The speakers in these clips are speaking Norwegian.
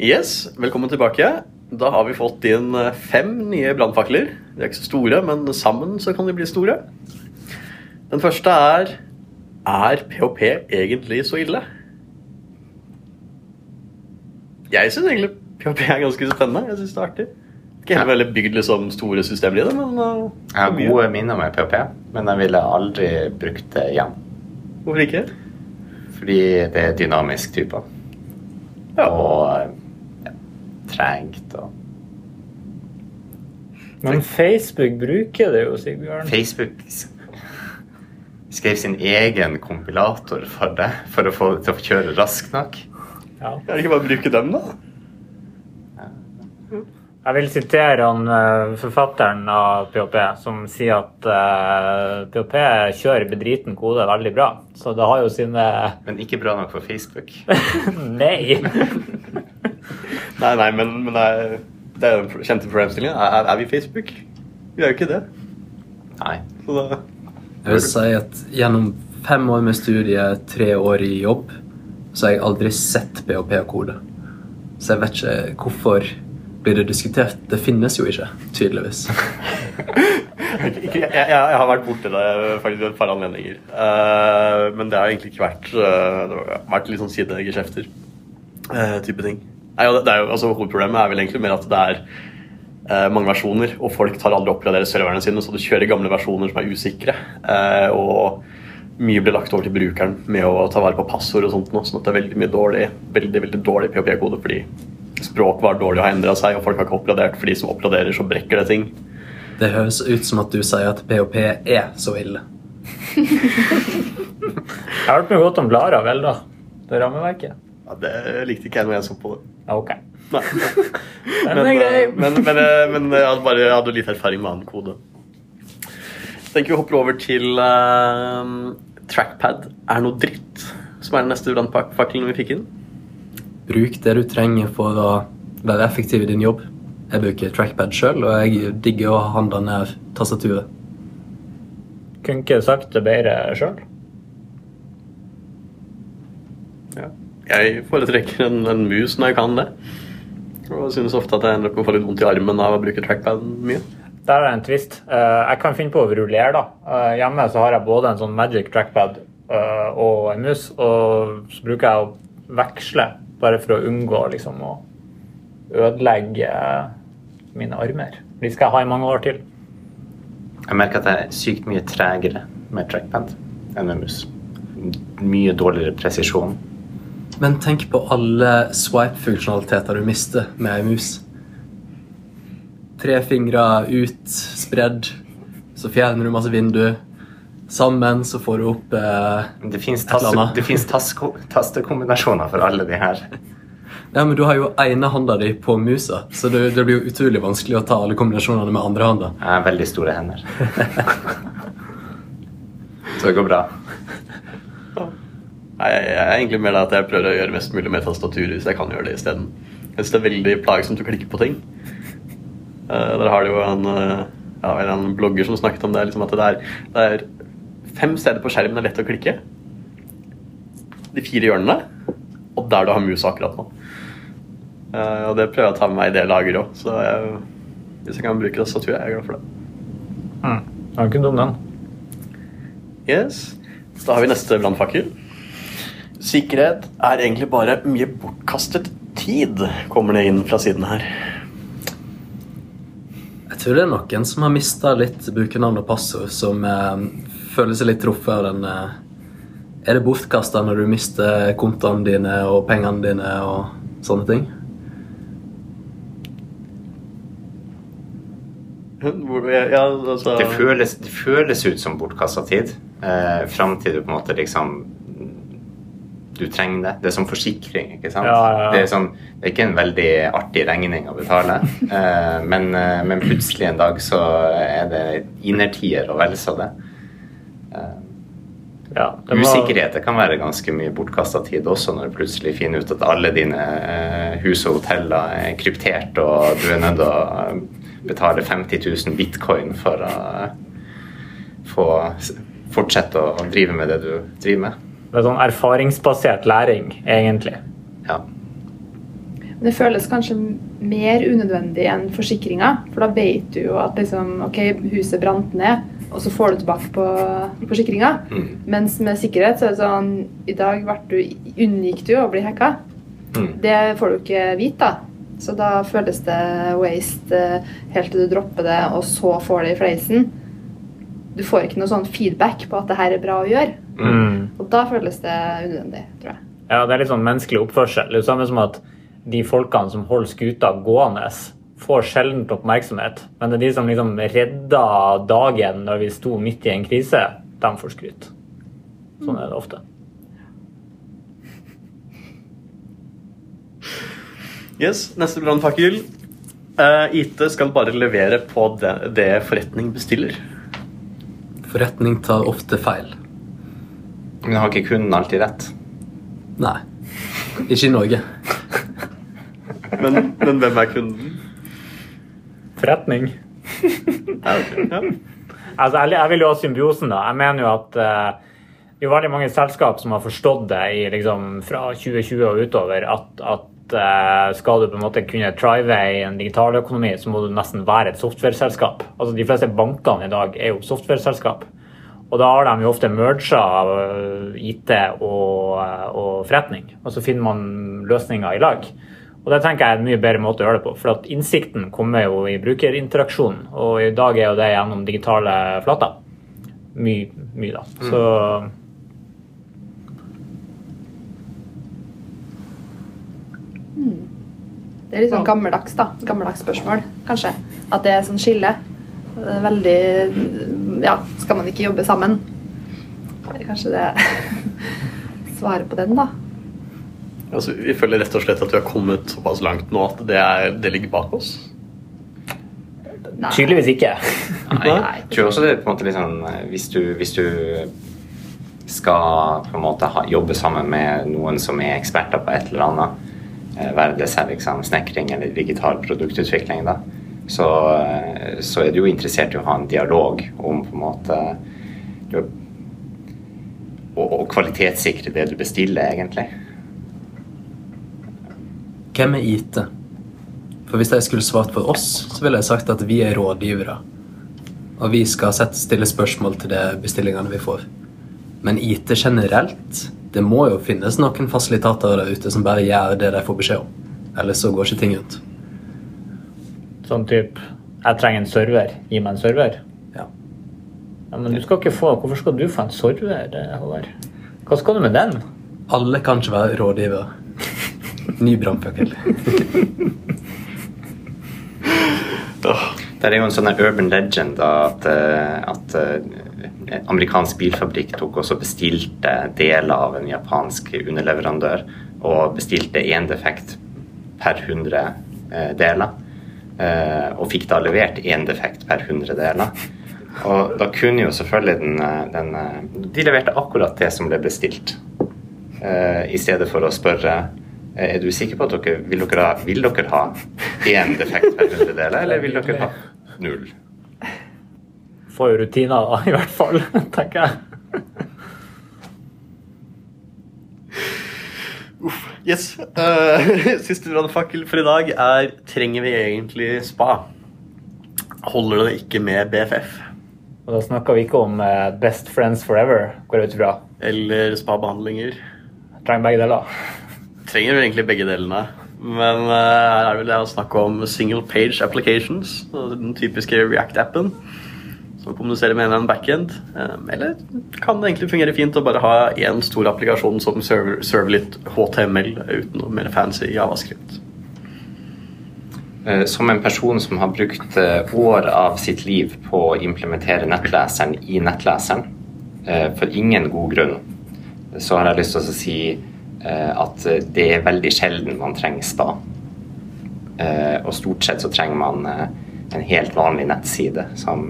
Yes, velkommen tilbake. Da har vi fått inn eh, fem nye brannfakler. De er ikke så store, men sammen så kan de bli store. Den første er Er PHP egentlig så ille? Jeg syns egentlig PHP er ganske spennende. Jeg synes det er artig. Ikke helt veldig bygd liksom store systemer i det, men uh, Jeg har gode minner med PHP, men jeg ville aldri brukt det igjen. Hvorfor ikke? Fordi det er dynamisk type. Ja. Og ja, tregt og Men Facebook bruker det jo, Sigbjørn. Facebook skrev sin egen kompilator for det, for å få det til å kjøre raskt nok. Ja. Kan det ikke bare bruke dem, da? Jeg vil sitere han, eh, forfatteren av PHP, som sier at uh, PHP kjører bedriten kode veldig bra. Så det har jo sine Men ikke bra nok for Facebook. Nei! Nei, nei, men, men det er, det er den kjente problemstillingen. Er, er, vi Facebook? Vi er jo ikke det. Nei. Så da Jeg vil si at gjennom fem år med studie, tre år i jobb, så har jeg aldri sett PHP-kode. Så jeg vet ikke hvorfor blir det diskutert. Det finnes jo ikke, tydeligvis. Jeg, jeg, jeg har vært borti det faktisk et par anledninger. Uh, men det har egentlig ikke vært uh, Det har vært litt sånn sidegeskjefter. eh, type ting. Nei, det, det er jo, altså, hovedproblemet er vel egentlig mer at det er eh, mange versjoner, og folk tar aldri oppgradere oppgraderer serverne sine, så du kjører gamle versjoner som er usikre. eh, og mye blir lagt over til brukeren med å ta vare på passord og sånt nå, sånn at det er veldig mye dårlig, veldig, veldig dårlig PHP-kode fordi språk var dårlig og har endra seg, og folk har ikke oppgradert. For de som oppgraderer, så brekker det ting. Det høres ut som at du sier at PHP er så ille. Jeg har hørt meg godt om Lara, vel, da. Det rammeverket. Ja, det likte ikke jeg noe jeg så på det. Ok. Nei. Men, er grei. eh, men, men, eh, men jeg hadde bare jeg hadde litt erfaring med annen kode. Jeg tenker vi hopper over til eh, trackpad er noe dritt, som er den neste brannfakkelen vi fikk inn. Bruk det du trenger for å være effektiv i din jobb. Jeg bruker trackpad sjøl, og jeg digger å handle ned tastaturet. Kunne ikke sagt det bedre sjøl. Ja. Jeg foretrekker en, en mus når jeg kan det. Og synes ofte at jeg ender opp med å få litt vondt i armen av å bruke trackpaden mye. Der er det en twist. Eh, jeg kan finne på å rullere, da. Eh, hjemme så har jeg både en sånn Magic trackpad eh, og en mus, og så bruker jeg å veksle bare for å unngå liksom å ødelegge mine armer. De skal jeg ha i mange år til. Jeg merker at jeg er sykt mye tregere med trackpad enn med mus. Mye dårligere presisjon. Men tenk på alle swipe-funksjonaliteter du mister med ei mus. Tre fingre ut, spredd, så fjerner du masse vindu. Sammen så får du opp eh, Det fins tastekombinasjoner for alle de her. Ja, men du har jo ene hånda di på musa, så det, det blir jo utrolig vanskelig å ta alle kombinasjonene med andre hånda. Jeg har veldig store hender. Så det går bra. Jeg, jeg er egentlig mer det at jeg prøver å gjøre mest mulig med tastatur hvis jeg kan gjøre det isteden. Jeg synes det er veldig plagsomt å klikke på ting. Uh, der har du jo en, uh, ja, en blogger som snakket om det, liksom at det er, det er fem steder på skjermen det er lett å klikke. De fire hjørnene, og der du har mus akkurat nå. Uh, og det prøver jeg å ta med meg i det lageret òg, så jeg, hvis jeg kan bruke tastatur, er jeg glad for det. Mm. Det er ikke dum, den. Yes. Da har vi neste brannfakkel. Sikkerhet er egentlig bare mye bortkastet tid, kommer det inn fra siden her. Jeg tror det er noen som har mista litt brukernavn og passord, som eh, føler seg litt truffet av den eh, Er det bortkasta når du mister kontoene dine og pengene dine og sånne ting? Ja, altså, Det føles, det føles ut som bortkasta tid. Eh, Fram til du på en måte liksom Du trenger det. Det er som forsikring, ikke sant? Ja, ja, ja. Det, er sånn, det er ikke en veldig artig regning å betale, uh, men, uh, men plutselig en dag så er det innertier og vel så det. Uh, Ja, det må- Usikkerhet det kan være ganske mye bortkasta tid også, når du plutselig finner ut at alle dine hus og hoteller er kryptert, og du er nødt til å betale 50 000 bitcoin for å få fortsette å drive med det du driver med. Det er sånn erfaringsbasert læring, egentlig. Ja. Men det føles kanskje mer unødvendig enn forsikringa. For da vet du jo at liksom, ok, huset brant ned, og så får du tilbake på forsikringa. Mm. Mens med sikkerhet så er det sånn I dag du, unngikk du å bli hacka. Mm. Det får du ikke vite, da. Så da føles det waste eh, helt til du dropper det, og så får det i fleisen. Du får ikke noe sånn feedback på at det her er bra å gjøre. Mm. Og da føles det unødvendig, tror jeg. Ja, det er litt sånn menneskelig oppførsel. Det er jo samme som at de folkene som holder skuta gående, får sjelden oppmerksomhet. Men det er de som liksom redda dagen når vi sto midt i en krise, de får skryt. Sånn er det ofte. Yes, neste brannfakkel. Uh, IT skal bare levere på det, det forretning bestiller. Forretning tar ofte feil. Men har ikke kunden alltid rett? Nei. Ikke i Norge. Men, men hvem er kunden? Forretning. Ja, okay. ja. Altså, jeg, jeg vil jo ha symbiosen, da. Jeg mener jo at uh, det er veldig mange selskap som har forstått det i, liksom, fra 2020 og utover, at, at uh, skal du på en måte kunne drive i en digitaløkonomi, så må du nesten være et softwareselskap. Altså, de fleste bankene i dag er jo softwareselskap. Og da har de jo ofte merga IT og, eh, og forretning, og så finner man løsninger i lag. Og det tenker jeg er en mye bedre måte å gjøre det på. For at innsikten kommer jo i brukerinteraksjonen, og i dag er jo det gjennom digitale flater. Mye, mye da. Så Det er litt sånn gammeldags, da. Gammeldags spørsmål, kanskje. At det er sånn skille. Det er veldig Ja, skal man ikke jobbe sammen? Det kanskje det svaret på den, da. Altså, vi føler rett og slett at vi har kommet såpass langt nå at det, er, det ligger bak oss. Nei. tydeligvis ikke. Nei, jeg tror også det er på en måte eh, Hvis du, hvis du skal på en måte ha, jobbe sammen med noen som er eksperter på et eller annet, eh, være det selv liksom snekring eller digital produktutvikling, da, så, eh, så er du jo interessert i å ha en dialog om på en måte å, kvalitetssikre det du bestiller, egentlig. Hvem er IT? For Hvis jeg skulle svart for oss, så ville jeg sagt at vi er rådgivere. Og vi skal sette, stille spørsmål til de bestillingene vi får. Men IT generelt Det må jo finnes noen fasilitater der ute som bare gjør det de får beskjed om. Ellers så går ikke ting rundt. Sånn type Jeg trenger en server. Gi meg en server. Ja. Ja, Men du skal ikke få Hvorfor skal du få en server, eh, Håvard? Hva skal du med den? Alle kan ikke være rådgiver. Ny brannfakkel. Det er jo en sånn urban legend da, at, eh, at eh, en amerikansk bilfabrikk tok også bestilte deler av en japansk underleverandør og bestilte én defekt per 100 eh, deler. Eh, Og fikk da levert én defekt per 100 deler. Og da kunne jo selvfølgelig den, eh, den eh, De leverte akkurat det som ble bestilt. I stedet for å spørre er du sikker på at dere vil dere ha, vil dere ha én defekt per 100 deler, eller vil dere ha null? Får jo rutiner, da, i hvert fall, tenker jeg. Yes. Uh, siste brannfakkel for i dag er Trenger vi egentlig spa? Holder det ikke med BFF? Og da snakker vi ikke om eh, best friends forever, går jeg ut ifra. Eller spabehandlinger? Trenger begge deler. Trenger vel egentlig begge delene. Men eh, her er vel det å snakke om single page applications. Den typiske React-appen som kommuniserer med en eller annen backend. Eh, Eller kan det egentlig fungere fint å bare ha én stor applikasjon som server, server litt HTML uten noe mer fancy javascript? Eh, Som en person som har brukt eh, år av sitt liv på å implementere nettleseren i nettleseren, for ingen god grunn, så har jeg lyst til å si at det er veldig sjelden man trenger spa. Og stort sett så trenger man en helt vanlig nettside som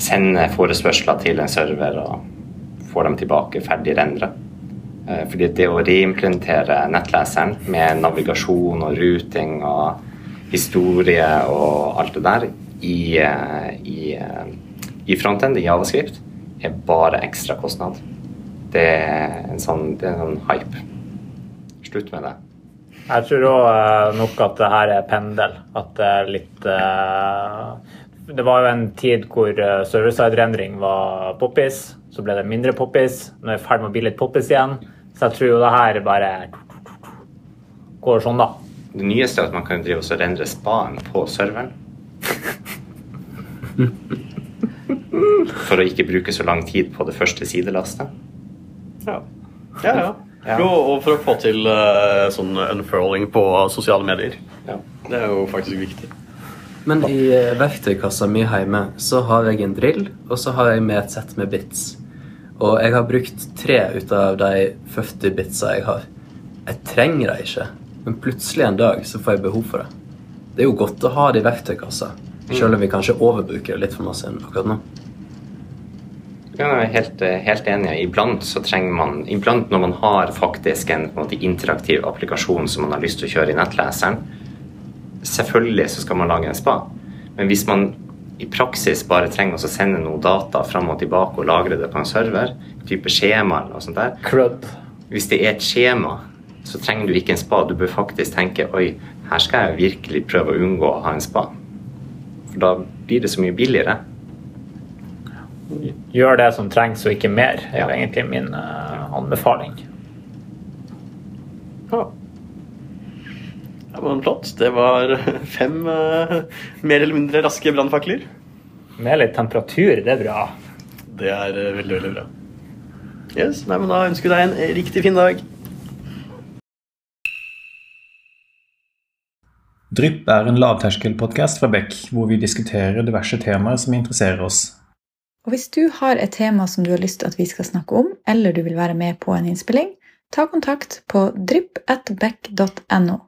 sender forespørsler til en server og får dem tilbake ferdig rendra. Eh, Fordi det å reimplementere nettleseren med navigasjon og routing og historie og alt det der i, eh, i, eh, i frontend, i Javascript, er bare ekstra kostnad. Det er en sånn, det er en sånn hype. Slutt med det. Jeg tror òg nok at det her er pendel. At det er litt eh, Det var jo en tid hvor eh, server-side-rendring var poppis. Så ble det mindre poppis. Nå er jeg i ferd med å bli litt poppis igjen. Så jeg tror jo det her bare går sånn, da. Det nyeste er at man kan drive og rendre spaen på serveren. For å ikke bruke så lang tid på det første sidelastet. Ja. ja, ja. Jo, og for å få til uh, sånn unfurling på sosiale medier. Ja. Det er jo faktisk viktig. Men i eh, verktøykassa mi hjemme så har jeg en drill, og så har jeg med et sett med bits. Og jeg har brukt tre ut av de 40 bitsa jeg har. Jeg trenger dem ikke, men plutselig en dag så får jeg behov for det. Det er jo godt å ha det i verktøykassa, selv om vi kanskje overbruker det litt for masse akkurat nå. Ja, jeg er helt, eh, helt enig. Iblant så trenger man Iblant når man har faktisk en, en måte, interaktiv applikasjon som man har lyst til å kjøre i nettleseren, selvfølgelig så skal man lage en spa. Men hvis man i praksis bare trenger å sende noe data fram og tilbake og lagre det på en server, type skjema eller noe sånt der Crud. Hvis det er et skjema, så trenger du ikke en spa. Du bør faktisk tenke oi, her skal jeg virkelig prøve å unngå å ha en spa. For da blir det så mye billigere. Gjør det som trengs, og ikke mer, er Ja. egentlig min uh, anbefaling. Ja. Ja, var flott. Det var fem eh, mer eller mindre raske brannfakler. Med litt temperatur, det er bra. Det er eh, veldig, veldig bra. Yes, nei, men Da ønsker vi deg en riktig fin dag. Drypp er en lavterskelpodkast fra Beck, hvor vi diskuterer diverse temaer som interesserer oss. Og hvis du har et tema som du har lyst til at vi skal snakke om, eller du vil være med på en innspilling, ta kontakt på drypp.beck.no.